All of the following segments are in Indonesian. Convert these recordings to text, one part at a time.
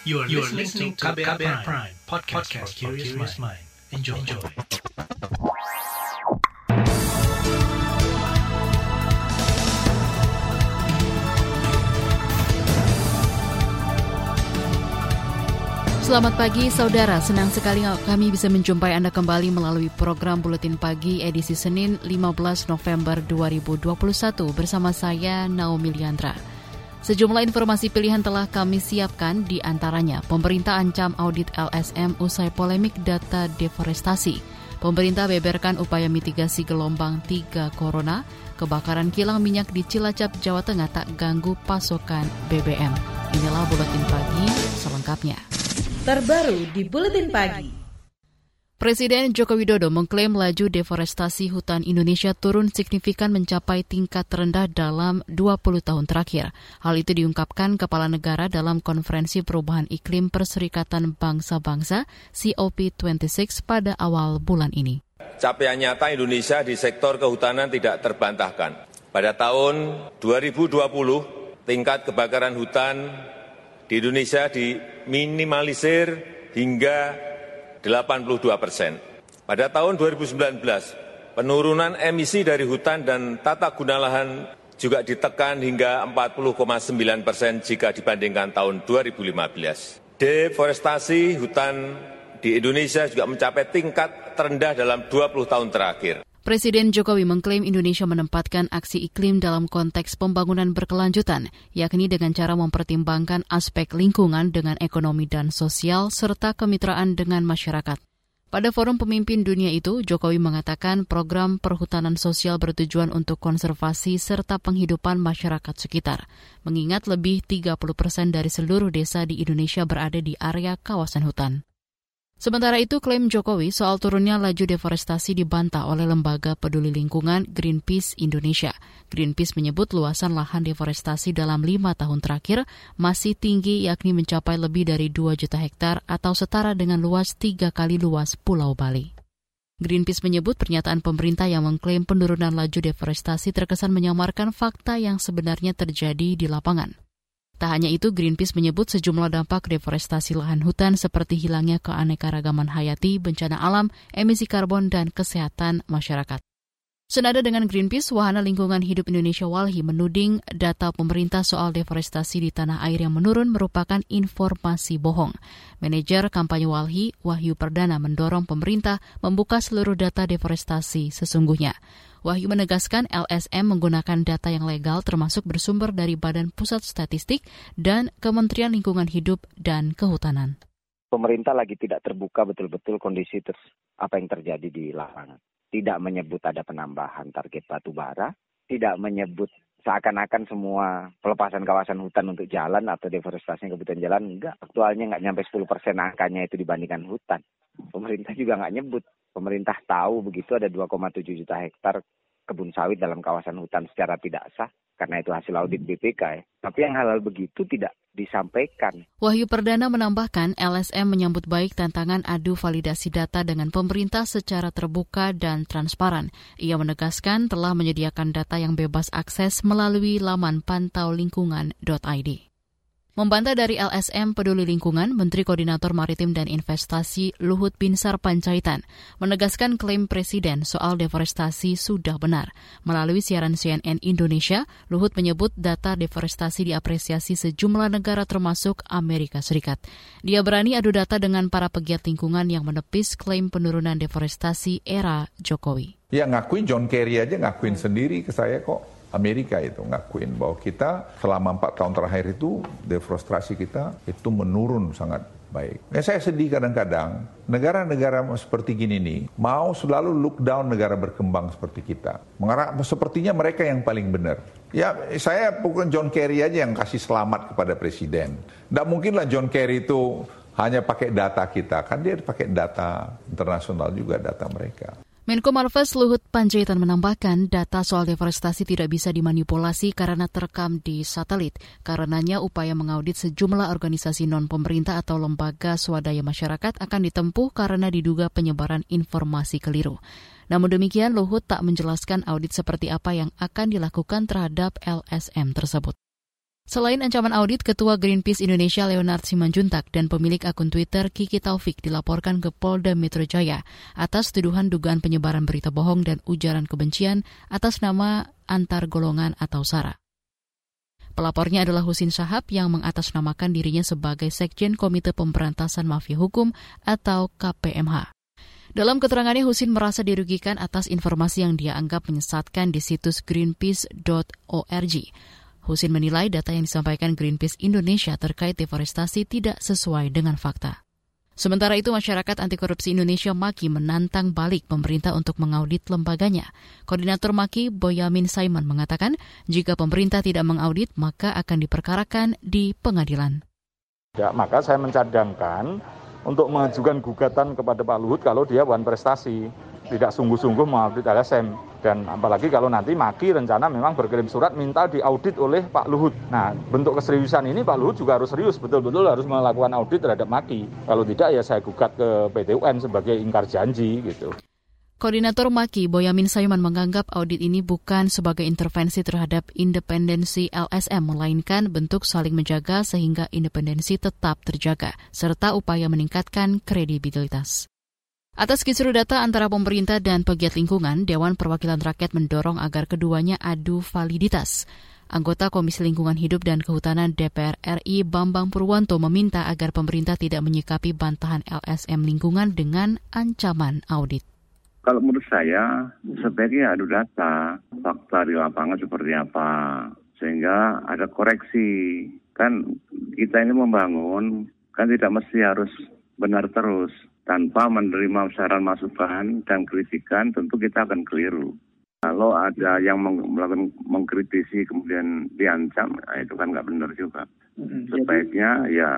You are, you are listening to KBR, KBR Prime, Prime podcast, podcast for curious mind. Enjoy. Enjoy. Selamat pagi saudara, senang sekali kami bisa menjumpai Anda kembali melalui program Buletin Pagi edisi Senin 15 November 2021 bersama saya Naomi Liandra. Sejumlah informasi pilihan telah kami siapkan di antaranya pemerintah ancam audit LSM usai polemik data deforestasi. Pemerintah beberkan upaya mitigasi gelombang 3 corona, kebakaran kilang minyak di Cilacap, Jawa Tengah tak ganggu pasokan BBM. Inilah Buletin Pagi selengkapnya terbaru di Buletin Pagi. Presiden Joko Widodo mengklaim laju deforestasi hutan Indonesia turun signifikan mencapai tingkat terendah dalam 20 tahun terakhir. Hal itu diungkapkan Kepala Negara dalam Konferensi Perubahan Iklim Perserikatan Bangsa-Bangsa COP26 pada awal bulan ini. Capaian nyata Indonesia di sektor kehutanan tidak terbantahkan. Pada tahun 2020, tingkat kebakaran hutan di Indonesia diminimalisir hingga 82 persen. Pada tahun 2019, penurunan emisi dari hutan dan tata guna lahan juga ditekan hingga 40,9 persen jika dibandingkan tahun 2015. Deforestasi hutan di Indonesia juga mencapai tingkat terendah dalam 20 tahun terakhir. Presiden Jokowi mengklaim Indonesia menempatkan aksi iklim dalam konteks pembangunan berkelanjutan, yakni dengan cara mempertimbangkan aspek lingkungan dengan ekonomi dan sosial serta kemitraan dengan masyarakat. Pada forum pemimpin dunia itu, Jokowi mengatakan program perhutanan sosial bertujuan untuk konservasi serta penghidupan masyarakat sekitar, mengingat lebih 30 persen dari seluruh desa di Indonesia berada di area kawasan hutan. Sementara itu, klaim Jokowi soal turunnya laju deforestasi dibantah oleh lembaga peduli lingkungan Greenpeace Indonesia. Greenpeace menyebut luasan lahan deforestasi dalam lima tahun terakhir masih tinggi yakni mencapai lebih dari 2 juta hektar atau setara dengan luas tiga kali luas Pulau Bali. Greenpeace menyebut pernyataan pemerintah yang mengklaim penurunan laju deforestasi terkesan menyamarkan fakta yang sebenarnya terjadi di lapangan. Tak hanya itu, Greenpeace menyebut sejumlah dampak deforestasi lahan hutan seperti hilangnya keanekaragaman hayati, bencana alam, emisi karbon, dan kesehatan masyarakat. Senada dengan Greenpeace, Wahana Lingkungan Hidup Indonesia Walhi menuding data pemerintah soal deforestasi di tanah air yang menurun merupakan informasi bohong. Manajer kampanye Walhi, Wahyu Perdana, mendorong pemerintah membuka seluruh data deforestasi sesungguhnya. Wahyu menegaskan LSM menggunakan data yang legal termasuk bersumber dari Badan Pusat Statistik dan Kementerian Lingkungan Hidup dan Kehutanan. Pemerintah lagi tidak terbuka betul-betul kondisi ter apa yang terjadi di lapangan. Tidak menyebut ada penambahan target batu bara, tidak menyebut seakan-akan semua pelepasan kawasan hutan untuk jalan atau deforestasi kebutuhan jalan enggak. Aktualnya nggak nyampe 10 persen angkanya itu dibandingkan hutan. Pemerintah juga nggak nyebut. Pemerintah tahu begitu ada 2,7 juta hektar kebun sawit dalam kawasan hutan secara tidak sah karena itu hasil audit BPK ya. Tapi yang halal begitu tidak disampaikan. Wahyu Perdana menambahkan LSM menyambut baik tantangan adu validasi data dengan pemerintah secara terbuka dan transparan. Ia menegaskan telah menyediakan data yang bebas akses melalui laman pantauLingkungan.id. Membantah dari LSM Peduli Lingkungan, Menteri Koordinator Maritim dan Investasi Luhut Binsar Panjaitan menegaskan klaim Presiden soal deforestasi sudah benar. Melalui siaran CNN Indonesia, Luhut menyebut data deforestasi diapresiasi sejumlah negara termasuk Amerika Serikat. Dia berani adu data dengan para pegiat lingkungan yang menepis klaim penurunan deforestasi era Jokowi. Ya ngakuin John Kerry aja ngakuin sendiri ke saya kok. Amerika itu ngakuin bahwa kita selama empat tahun terakhir itu deforestasi kita itu menurun sangat baik. Ya, saya sedih kadang-kadang negara-negara seperti gini nih mau selalu look down negara berkembang seperti kita. Mengarah sepertinya mereka yang paling benar. Ya saya bukan John Kerry aja yang kasih selamat kepada presiden. Tidak mungkinlah John Kerry itu hanya pakai data kita, kan dia pakai data internasional juga data mereka. Menko Marves Luhut Panjaitan menambahkan data soal deforestasi tidak bisa dimanipulasi karena terekam di satelit. Karenanya upaya mengaudit sejumlah organisasi non-pemerintah atau lembaga swadaya masyarakat akan ditempuh karena diduga penyebaran informasi keliru. Namun demikian, Luhut tak menjelaskan audit seperti apa yang akan dilakukan terhadap LSM tersebut. Selain ancaman audit, Ketua Greenpeace Indonesia Leonard Simanjuntak dan pemilik akun Twitter Kiki Taufik dilaporkan ke Polda Metro Jaya atas tuduhan dugaan penyebaran berita bohong dan ujaran kebencian atas nama antar golongan atau SARA. Pelapornya adalah Husin Sahab yang mengatasnamakan dirinya sebagai Sekjen Komite Pemberantasan Mafia Hukum atau KPMH. Dalam keterangannya, Husin merasa dirugikan atas informasi yang dia anggap menyesatkan di situs greenpeace.org. Husin menilai data yang disampaikan Greenpeace Indonesia terkait deforestasi tidak sesuai dengan fakta. Sementara itu, masyarakat anti korupsi Indonesia Maki menantang balik pemerintah untuk mengaudit lembaganya. Koordinator Maki, Boyamin Saiman, mengatakan jika pemerintah tidak mengaudit, maka akan diperkarakan di pengadilan. Ya, maka saya mencadangkan untuk mengajukan gugatan kepada Pak Luhut kalau dia wan prestasi, tidak sungguh-sungguh mengaudit LSM. Dan apalagi kalau nanti Maki rencana memang berkirim surat minta diaudit oleh Pak Luhut. Nah, bentuk keseriusan ini Pak Luhut juga harus serius, betul-betul harus melakukan audit terhadap Maki. Kalau tidak ya saya gugat ke PT UN sebagai ingkar janji gitu. Koordinator Maki Boyamin Sayuman menganggap audit ini bukan sebagai intervensi terhadap independensi LSM, melainkan bentuk saling menjaga sehingga independensi tetap terjaga, serta upaya meningkatkan kredibilitas. Atas kisru data antara pemerintah dan pegiat lingkungan, Dewan Perwakilan Rakyat mendorong agar keduanya adu validitas. Anggota Komisi Lingkungan Hidup dan Kehutanan DPR RI Bambang Purwanto meminta agar pemerintah tidak menyikapi bantahan LSM lingkungan dengan ancaman audit. Kalau menurut saya, sebaiknya adu data, fakta di lapangan seperti apa, sehingga ada koreksi. Kan kita ini membangun, kan tidak mesti harus benar terus. Tanpa menerima saran masukan dan kritikan, tentu kita akan keliru. Kalau ada yang melakukan mengkritisi kemudian diancam, nah itu kan nggak benar juga. Sebaiknya ya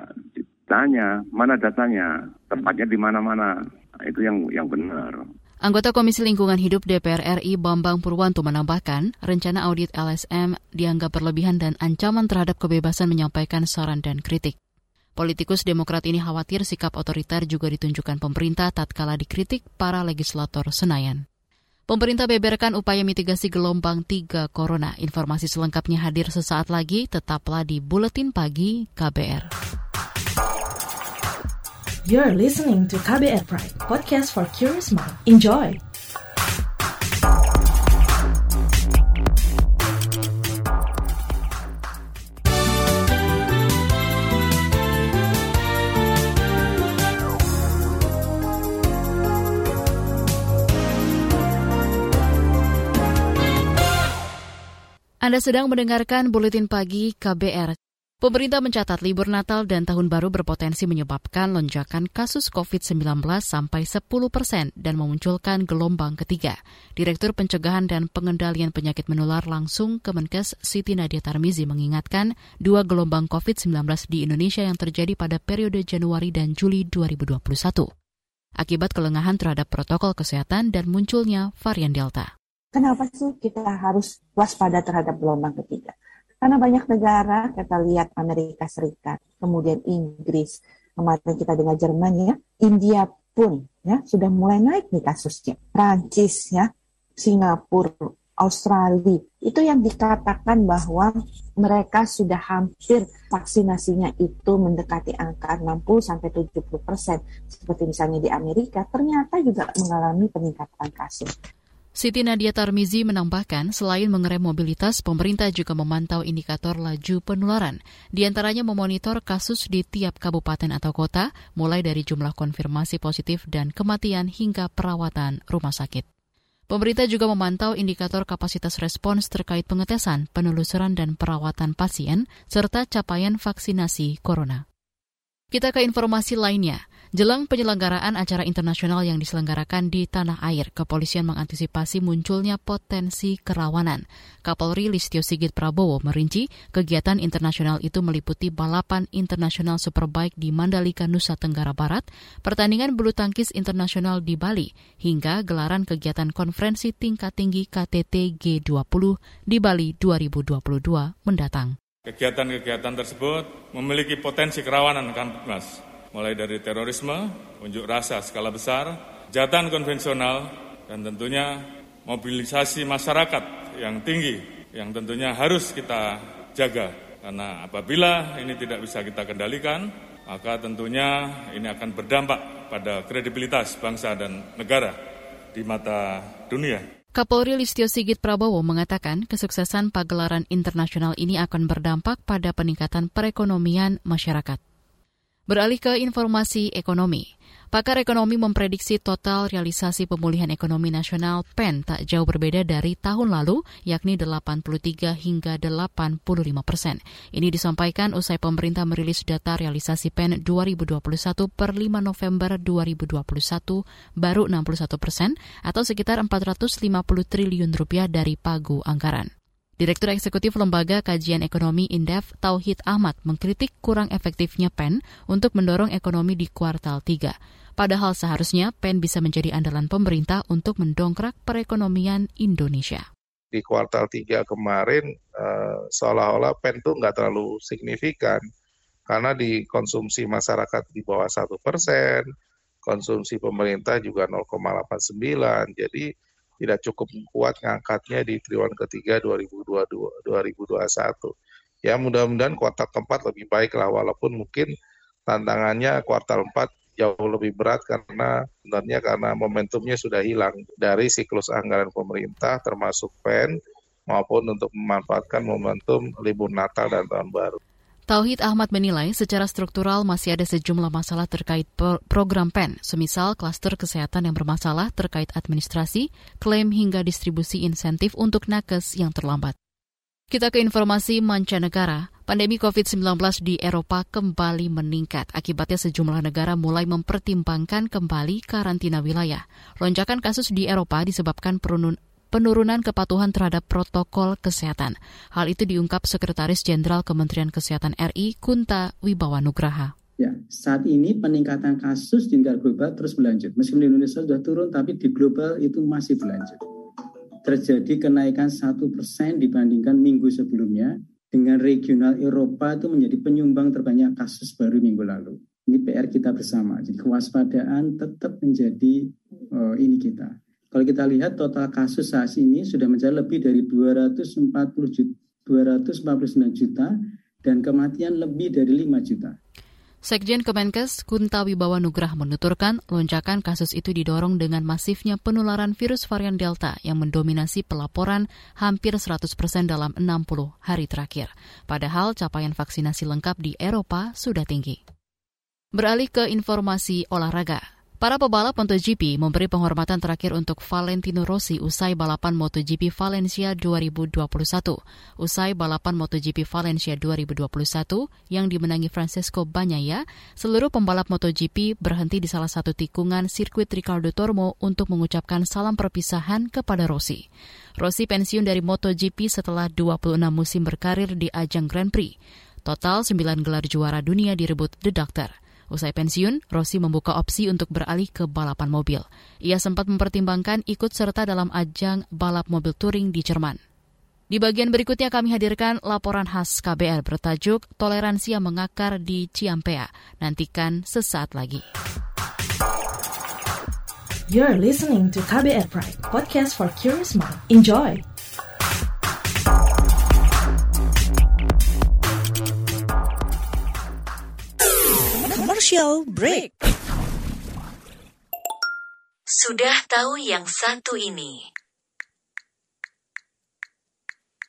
tanya mana datanya, tepatnya di mana-mana. Nah, itu yang yang benar. Anggota Komisi Lingkungan Hidup DPR RI Bambang Purwanto menambahkan, rencana audit LSM dianggap berlebihan dan ancaman terhadap kebebasan menyampaikan saran dan kritik. Politikus Demokrat ini khawatir sikap otoriter juga ditunjukkan pemerintah tatkala dikritik para legislator Senayan. Pemerintah beberkan upaya mitigasi gelombang 3 corona. Informasi selengkapnya hadir sesaat lagi, tetaplah di Buletin Pagi KBR. You're listening to KBR Pride, podcast for curious mind. Enjoy! Anda sedang mendengarkan Buletin Pagi KBR. Pemerintah mencatat libur Natal dan Tahun Baru berpotensi menyebabkan lonjakan kasus COVID-19 sampai 10 persen dan memunculkan gelombang ketiga. Direktur Pencegahan dan Pengendalian Penyakit Menular langsung Kemenkes Siti Nadia Tarmizi mengingatkan dua gelombang COVID-19 di Indonesia yang terjadi pada periode Januari dan Juli 2021. Akibat kelengahan terhadap protokol kesehatan dan munculnya varian Delta. Kenapa sih kita harus waspada terhadap gelombang ketiga? Karena banyak negara, kita lihat Amerika Serikat, kemudian Inggris, kemarin kita dengar Jerman ya, India pun ya sudah mulai naik nih kasusnya. Prancis ya, Singapura, Australia, itu yang dikatakan bahwa mereka sudah hampir vaksinasinya itu mendekati angka 60 sampai 70 persen. Seperti misalnya di Amerika, ternyata juga mengalami peningkatan kasus. Siti Nadia Tarmizi menambahkan, selain mengerem mobilitas, pemerintah juga memantau indikator laju penularan, di antaranya memonitor kasus di tiap kabupaten atau kota, mulai dari jumlah konfirmasi positif dan kematian hingga perawatan rumah sakit. Pemerintah juga memantau indikator kapasitas respons terkait pengetesan, penelusuran, dan perawatan pasien, serta capaian vaksinasi corona. Kita ke informasi lainnya. Jelang penyelenggaraan acara internasional yang diselenggarakan di tanah air, kepolisian mengantisipasi munculnya potensi kerawanan. Kapolri Listio Sigit Prabowo merinci kegiatan internasional itu meliputi balapan internasional superbike di Mandalika, Nusa Tenggara Barat, pertandingan bulu tangkis internasional di Bali, hingga gelaran kegiatan konferensi tingkat tinggi KTT G20 di Bali 2022 mendatang. Kegiatan-kegiatan tersebut memiliki potensi kerawanan akan Mas mulai dari terorisme, unjuk rasa skala besar, jatan konvensional, dan tentunya mobilisasi masyarakat yang tinggi yang tentunya harus kita jaga Karena apabila ini tidak bisa kita kendalikan, maka tentunya ini akan berdampak pada kredibilitas bangsa dan negara di mata dunia. Kapolri Listio Sigit Prabowo mengatakan kesuksesan pagelaran internasional ini akan berdampak pada peningkatan perekonomian masyarakat. Beralih ke informasi ekonomi. Pakar ekonomi memprediksi total realisasi pemulihan ekonomi nasional PEN tak jauh berbeda dari tahun lalu, yakni 83 hingga 85 persen. Ini disampaikan usai pemerintah merilis data realisasi PEN 2021 per 5 November 2021 baru 61 persen atau sekitar 450 triliun rupiah dari pagu anggaran. Direktur Eksekutif Lembaga Kajian Ekonomi Indef Tauhid Ahmad mengkritik kurang efektifnya PEN untuk mendorong ekonomi di kuartal 3. Padahal seharusnya PEN bisa menjadi andalan pemerintah untuk mendongkrak perekonomian Indonesia. Di kuartal 3 kemarin, uh, seolah-olah PEN itu nggak terlalu signifikan, karena di konsumsi masyarakat di bawah satu persen, konsumsi pemerintah juga 0,89, jadi tidak cukup kuat ngangkatnya di triwulan ketiga 2022, 2021. Ya mudah-mudahan kuartal keempat lebih baik lah, walaupun mungkin tantangannya kuartal 4 jauh lebih berat karena sebenarnya karena momentumnya sudah hilang dari siklus anggaran pemerintah termasuk PEN maupun untuk memanfaatkan momentum libur Natal dan Tahun Baru. Tauhid Ahmad menilai secara struktural masih ada sejumlah masalah terkait program PEN, semisal klaster kesehatan yang bermasalah terkait administrasi, klaim hingga distribusi insentif untuk nakes yang terlambat. Kita ke informasi mancanegara. Pandemi COVID-19 di Eropa kembali meningkat. Akibatnya sejumlah negara mulai mempertimbangkan kembali karantina wilayah. Lonjakan kasus di Eropa disebabkan penurunan kepatuhan terhadap protokol kesehatan. Hal itu diungkap Sekretaris Jenderal Kementerian Kesehatan RI Kunta Wibawa Nugraha. Ya, saat ini peningkatan kasus di tingkat global terus berlanjut. Meskipun di Indonesia sudah turun, tapi di global itu masih berlanjut. Terjadi kenaikan satu persen dibandingkan minggu sebelumnya dengan regional Eropa itu menjadi penyumbang terbanyak kasus baru minggu lalu. Ini PR kita bersama. Jadi kewaspadaan tetap menjadi uh, ini kita. Kalau kita lihat total kasus saat ini sudah mencapai lebih dari 240 juta, 249 juta dan kematian lebih dari 5 juta. Sekjen Kemenkes Kunta Wibawa Nugrah menuturkan lonjakan kasus itu didorong dengan masifnya penularan virus varian Delta yang mendominasi pelaporan hampir 100 persen dalam 60 hari terakhir. Padahal capaian vaksinasi lengkap di Eropa sudah tinggi. Beralih ke informasi olahraga. Para pebalap MotoGP memberi penghormatan terakhir untuk Valentino Rossi usai balapan MotoGP Valencia 2021. Usai balapan MotoGP Valencia 2021 yang dimenangi Francesco Bagnaia, seluruh pembalap MotoGP berhenti di salah satu tikungan sirkuit Ricardo Tormo untuk mengucapkan salam perpisahan kepada Rossi. Rossi pensiun dari MotoGP setelah 26 musim berkarir di ajang Grand Prix. Total 9 gelar juara dunia direbut The Doctor. Usai pensiun, Rossi membuka opsi untuk beralih ke balapan mobil. Ia sempat mempertimbangkan ikut serta dalam ajang balap mobil touring di Jerman. Di bagian berikutnya kami hadirkan laporan khas KBR bertajuk Toleransi yang Mengakar di Ciampea. Nantikan sesaat lagi. You're listening to KBR Pride, podcast for curious mind. Enjoy! Commercial break. Sudah tahu yang satu ini?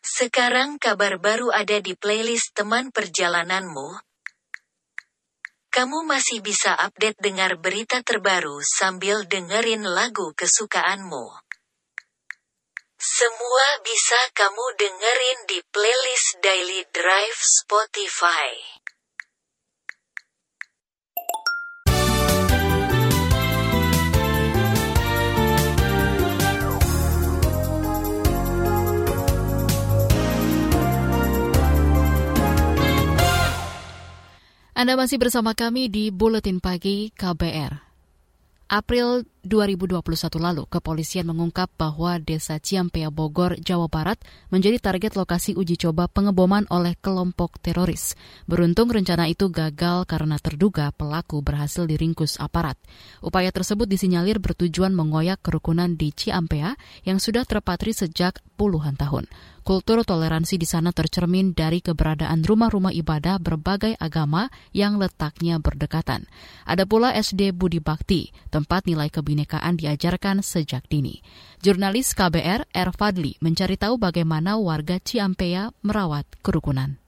Sekarang kabar baru ada di playlist teman perjalananmu. Kamu masih bisa update dengar berita terbaru sambil dengerin lagu kesukaanmu. Semua bisa kamu dengerin di playlist Daily Drive Spotify. Anda masih bersama kami di Buletin Pagi KBR. April 2021 lalu, kepolisian mengungkap bahwa Desa Ciampea Bogor, Jawa Barat menjadi target lokasi uji coba pengeboman oleh kelompok teroris. Beruntung rencana itu gagal karena terduga pelaku berhasil diringkus aparat. Upaya tersebut disinyalir bertujuan mengoyak kerukunan di Ciampea yang sudah terpatri sejak puluhan tahun. Kultur toleransi di sana tercermin dari keberadaan rumah-rumah ibadah berbagai agama yang letaknya berdekatan. Ada pula SD Budi Bakti, tempat nilai kebinekaan diajarkan sejak dini. Jurnalis KBR R. Fadli mencari tahu bagaimana warga Ciampea merawat kerukunan.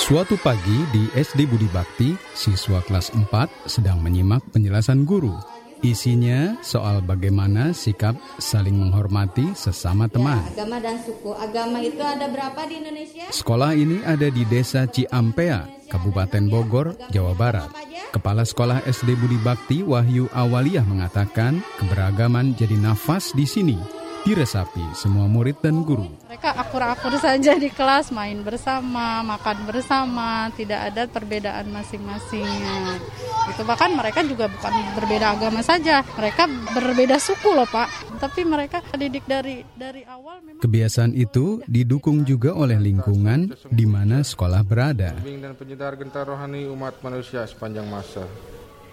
Suatu pagi di SD Budi Bakti, siswa kelas 4 sedang menyimak penjelasan guru. Isinya soal bagaimana sikap saling menghormati sesama teman. Ya, agama dan suku. Agama itu ada berapa di Indonesia? Sekolah ini ada di Desa Ciampea, Kabupaten Bogor, Jawa Barat. Kepala Sekolah SD Budi Bakti Wahyu Awaliyah mengatakan keberagaman jadi nafas di sini diresapi semua murid dan guru. Mereka akur-akur saja di kelas, main bersama, makan bersama, tidak ada perbedaan masing-masingnya. Itu bahkan mereka juga bukan berbeda agama saja, mereka berbeda suku loh Pak. Tapi mereka didik dari dari awal memang Kebiasaan itu didukung juga oleh lingkungan di mana sekolah berada. Dan penyedar gentar rohani umat manusia sepanjang masa.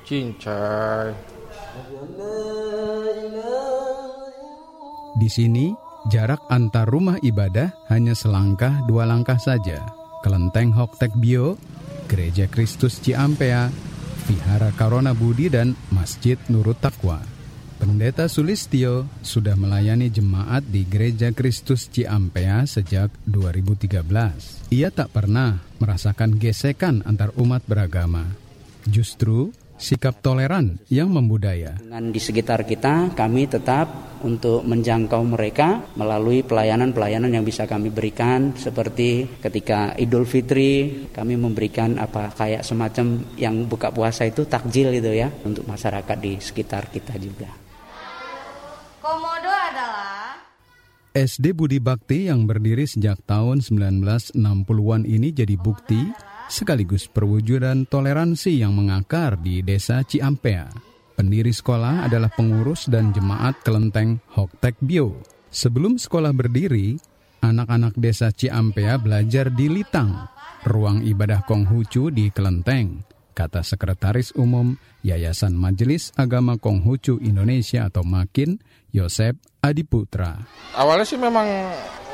Cincai. Di sini, jarak antar rumah ibadah hanya selangkah dua langkah saja. Kelenteng Hoktek Bio, Gereja Kristus Ciampea, Vihara Karona Budi, dan Masjid Nurut Takwa. Pendeta Sulistio sudah melayani jemaat di Gereja Kristus Ciampea sejak 2013. Ia tak pernah merasakan gesekan antar umat beragama. Justru sikap toleran yang membudaya. Dengan di sekitar kita, kami tetap untuk menjangkau mereka melalui pelayanan-pelayanan yang bisa kami berikan seperti ketika Idul Fitri kami memberikan apa kayak semacam yang buka puasa itu takjil itu ya untuk masyarakat di sekitar kita juga. Komodo adalah SD Budi Bakti yang berdiri sejak tahun 1960-an ini jadi bukti sekaligus perwujudan toleransi yang mengakar di desa Ciampea. Pendiri sekolah adalah pengurus dan jemaat kelenteng Hoktek Bio. Sebelum sekolah berdiri, anak-anak desa Ciampea belajar di Litang, ruang ibadah Konghucu di Kelenteng, kata Sekretaris Umum Yayasan Majelis Agama Konghucu Indonesia atau MAKIN, Yosep Adiputra. Awalnya sih memang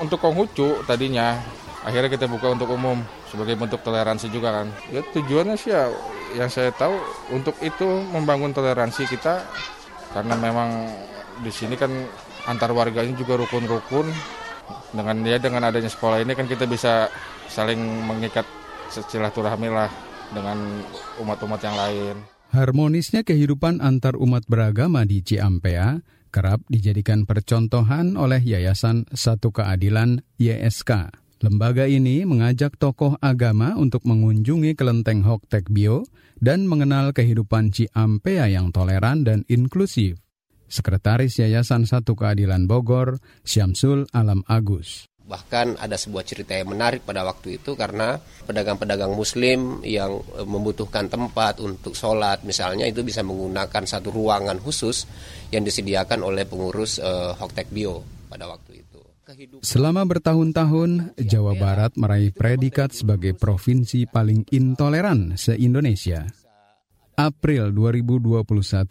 untuk Konghucu tadinya, akhirnya kita buka untuk umum sebagai bentuk toleransi juga kan. Ya tujuannya sih ya yang saya tahu untuk itu membangun toleransi kita karena memang di sini kan antar warganya juga rukun-rukun dengan ya dengan adanya sekolah ini kan kita bisa saling mengikat silaturahmi lah dengan umat-umat yang lain. Harmonisnya kehidupan antar umat beragama di Ciampea kerap dijadikan percontohan oleh Yayasan Satu Keadilan YSK. Lembaga ini mengajak tokoh agama untuk mengunjungi kelenteng Hoktek Bio dan mengenal kehidupan Ciampea yang toleran dan inklusif. Sekretaris Yayasan Satu Keadilan Bogor, Syamsul Alam Agus. Bahkan ada sebuah cerita yang menarik pada waktu itu karena pedagang-pedagang muslim yang e, membutuhkan tempat untuk sholat misalnya itu bisa menggunakan satu ruangan khusus yang disediakan oleh pengurus uh, Hoktek Bio pada waktu itu. Selama bertahun-tahun, Jawa Barat meraih predikat sebagai provinsi paling intoleran se-Indonesia. April 2021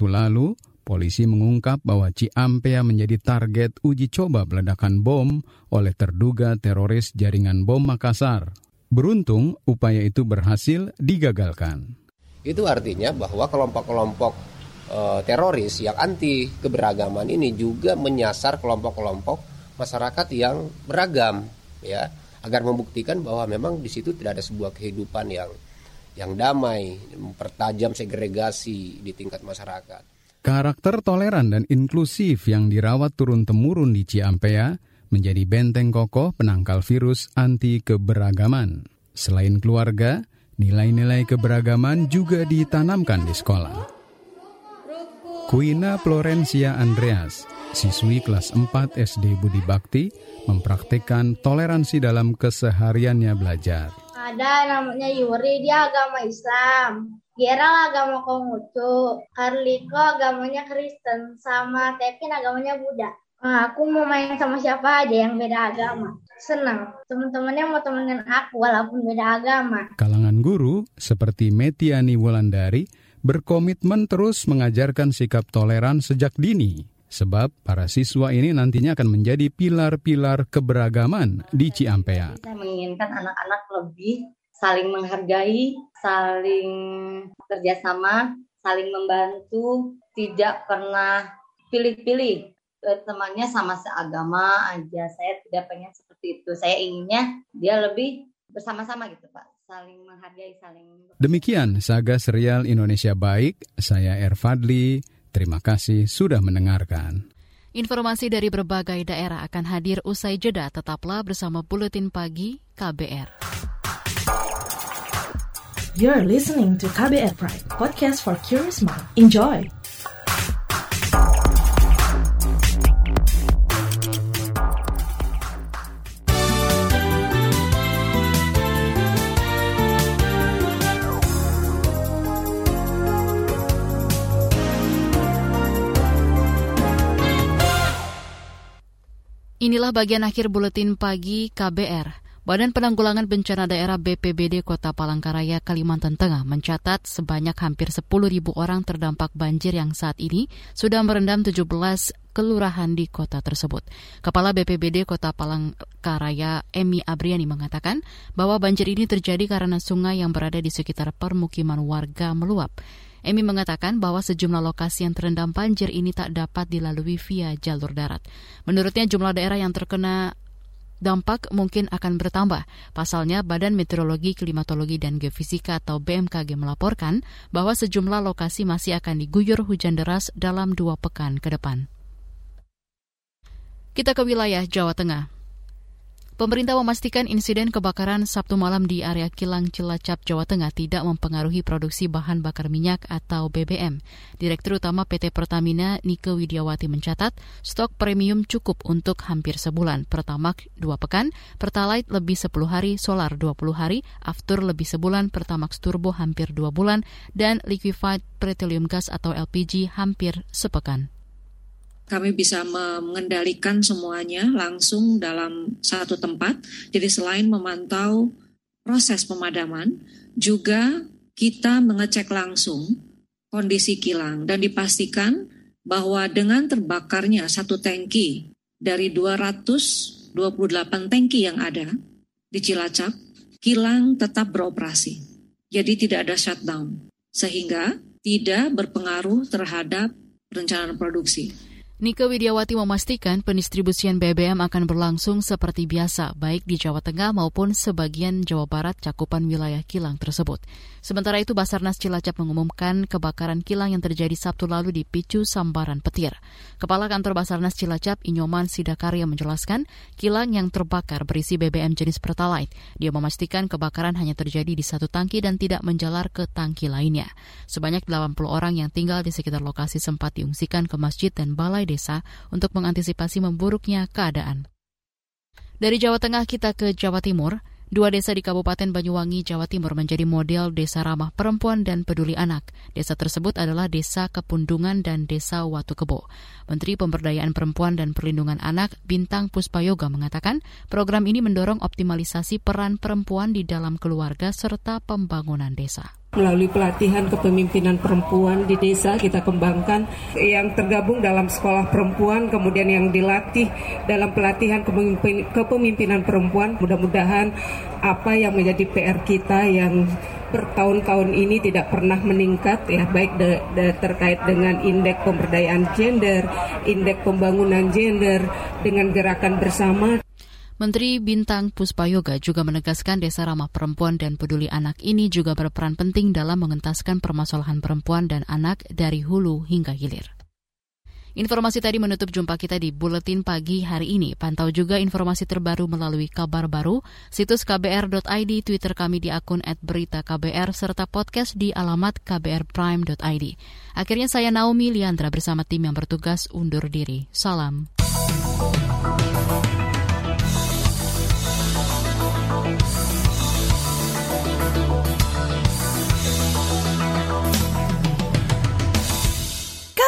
lalu, polisi mengungkap bahwa Ciampea menjadi target uji coba peledakan bom oleh terduga teroris jaringan bom Makassar. Beruntung, upaya itu berhasil digagalkan. Itu artinya bahwa kelompok-kelompok e, teroris yang anti keberagaman ini juga menyasar kelompok-kelompok masyarakat yang beragam ya agar membuktikan bahwa memang di situ tidak ada sebuah kehidupan yang yang damai, mempertajam segregasi di tingkat masyarakat. Karakter toleran dan inklusif yang dirawat turun-temurun di Ciampea menjadi benteng kokoh penangkal virus anti keberagaman. Selain keluarga, nilai-nilai keberagaman juga ditanamkan di sekolah. Kuina Florencia Andreas Siswi kelas 4 SD Budi Bakti mempraktikkan toleransi dalam kesehariannya belajar. Ada namanya Yuri, dia agama Islam. Gerald agama Konghucu. Carliko agamanya Kristen. Sama Kevin agamanya Buddha. Nah, aku mau main sama siapa aja yang beda agama. Senang. Teman-temannya mau temenin aku walaupun beda agama. Kalangan guru seperti Metiani Wulandari berkomitmen terus mengajarkan sikap toleran sejak dini. Sebab para siswa ini nantinya akan menjadi pilar-pilar keberagaman di Ciampea. Saya menginginkan anak-anak lebih saling menghargai, saling kerjasama, saling membantu, tidak pernah pilih-pilih. Temannya sama seagama aja, saya tidak pengen seperti itu. Saya inginnya dia lebih bersama-sama gitu Pak saling menghargai, saling... Demikian Saga Serial Indonesia Baik, saya Erfadli, terima kasih sudah mendengarkan. Informasi dari berbagai daerah akan hadir usai jeda, tetaplah bersama Buletin Pagi KBR. You're listening to KBR Pride, podcast for curious mind. Enjoy! Inilah bagian akhir buletin pagi KBR. Badan Penanggulangan Bencana Daerah BPBD Kota Palangkaraya, Kalimantan Tengah mencatat sebanyak hampir 10 ribu orang terdampak banjir yang saat ini sudah merendam 17 kelurahan di kota tersebut. Kepala BPBD Kota Palangkaraya, Emi Abriani mengatakan bahwa banjir ini terjadi karena sungai yang berada di sekitar permukiman warga meluap. Emi mengatakan bahwa sejumlah lokasi yang terendam banjir ini tak dapat dilalui via jalur darat. Menurutnya jumlah daerah yang terkena dampak mungkin akan bertambah. Pasalnya, Badan Meteorologi, Klimatologi, dan Geofisika atau BMKG melaporkan bahwa sejumlah lokasi masih akan diguyur hujan deras dalam dua pekan ke depan. Kita ke wilayah Jawa Tengah. Pemerintah memastikan insiden kebakaran Sabtu malam di area Kilang Cilacap, Jawa Tengah tidak mempengaruhi produksi bahan bakar minyak atau BBM. Direktur Utama PT Pertamina Nike Widiawati mencatat stok premium cukup untuk hampir sebulan. Pertamax 2 pekan, Pertalite lebih 10 hari, Solar 20 hari, Aftur lebih sebulan, Pertamax Turbo hampir 2 bulan, dan Liquefied Petroleum Gas atau LPG hampir sepekan kami bisa mengendalikan semuanya langsung dalam satu tempat. Jadi selain memantau proses pemadaman, juga kita mengecek langsung kondisi kilang dan dipastikan bahwa dengan terbakarnya satu tangki dari 228 tangki yang ada di Cilacap, kilang tetap beroperasi. Jadi tidak ada shutdown, sehingga tidak berpengaruh terhadap perencanaan produksi. Nika Widiawati memastikan pendistribusian BBM akan berlangsung seperti biasa, baik di Jawa Tengah maupun sebagian Jawa Barat cakupan wilayah kilang tersebut. Sementara itu, Basarnas Cilacap mengumumkan kebakaran kilang yang terjadi Sabtu lalu di Picu Sambaran Petir. Kepala Kantor Basarnas Cilacap, Inyoman Sidakarya menjelaskan, kilang yang terbakar berisi BBM jenis Pertalite. Dia memastikan kebakaran hanya terjadi di satu tangki dan tidak menjalar ke tangki lainnya. Sebanyak 80 orang yang tinggal di sekitar lokasi sempat diungsikan ke masjid dan balai desa untuk mengantisipasi memburuknya keadaan. Dari Jawa Tengah kita ke Jawa Timur. Dua desa di Kabupaten Banyuwangi, Jawa Timur menjadi model desa ramah perempuan dan peduli anak. Desa tersebut adalah Desa Kepundungan dan Desa Watu Kebo. Menteri Pemberdayaan Perempuan dan Perlindungan Anak Bintang Puspayoga mengatakan program ini mendorong optimalisasi peran perempuan di dalam keluarga serta pembangunan desa. Melalui pelatihan kepemimpinan perempuan di desa kita kembangkan. Yang tergabung dalam sekolah perempuan kemudian yang dilatih dalam pelatihan kepemimpinan perempuan. Mudah-mudahan apa yang menjadi PR kita yang bertahun-tahun ini tidak pernah meningkat ya baik de, de, terkait dengan indeks pemberdayaan gender, indeks pembangunan gender dengan gerakan bersama Menteri Bintang Puspayoga juga menegaskan Desa Ramah Perempuan dan Peduli Anak ini juga berperan penting dalam mengentaskan permasalahan perempuan dan anak dari hulu hingga hilir. Informasi tadi menutup jumpa kita di Buletin Pagi hari ini. Pantau juga informasi terbaru melalui kabar baru, situs kbr.id, Twitter kami di akun @beritaKBR, serta podcast di alamat kbrprime.id. Akhirnya saya Naomi Liandra bersama tim yang bertugas undur diri. Salam.